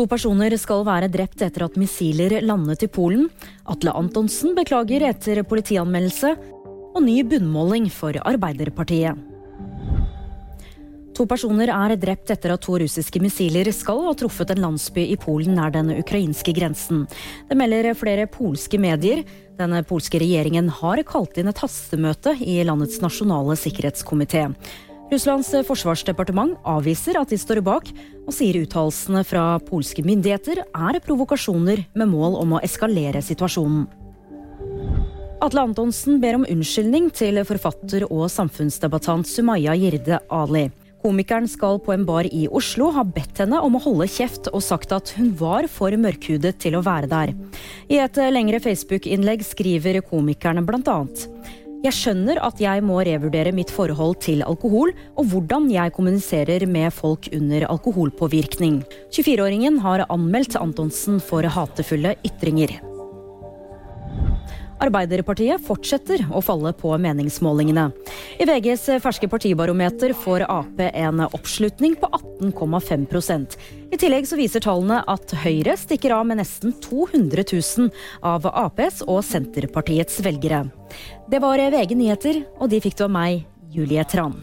To personer skal være drept etter at missiler landet i Polen. Atle Antonsen beklager etter politianmeldelse. Og ny bunnmåling for Arbeiderpartiet. To personer er drept etter at to russiske missiler skal ha truffet en landsby i Polen nær den ukrainske grensen. Det melder flere polske medier. Den polske regjeringen har kalt inn et hastemøte i landets nasjonale sikkerhetskomité. Russlands forsvarsdepartement avviser at de står bak, og sier uttalelsene fra polske myndigheter er provokasjoner med mål om å eskalere situasjonen. Atle Antonsen ber om unnskyldning til forfatter og samfunnsdebattant Sumaya Jirde Ali. Komikeren skal på en bar i Oslo ha bedt henne om å holde kjeft og sagt at hun var for mørkhudet til å være der. I et lengre Facebook-innlegg skriver komikeren blant annet jeg skjønner at jeg må revurdere mitt forhold til alkohol, og hvordan jeg kommuniserer med folk under alkoholpåvirkning. 24-åringen har anmeldt Antonsen for hatefulle ytringer. Arbeiderpartiet fortsetter å falle på meningsmålingene. I VGs ferske partibarometer får Ap en oppslutning på 18,5% I tillegg så viser tallene at Høyre stikker av med nesten 200 000 av Aps og Senterpartiets velgere. Det var VG nyheter, og de fikk du av meg, Julie Tran.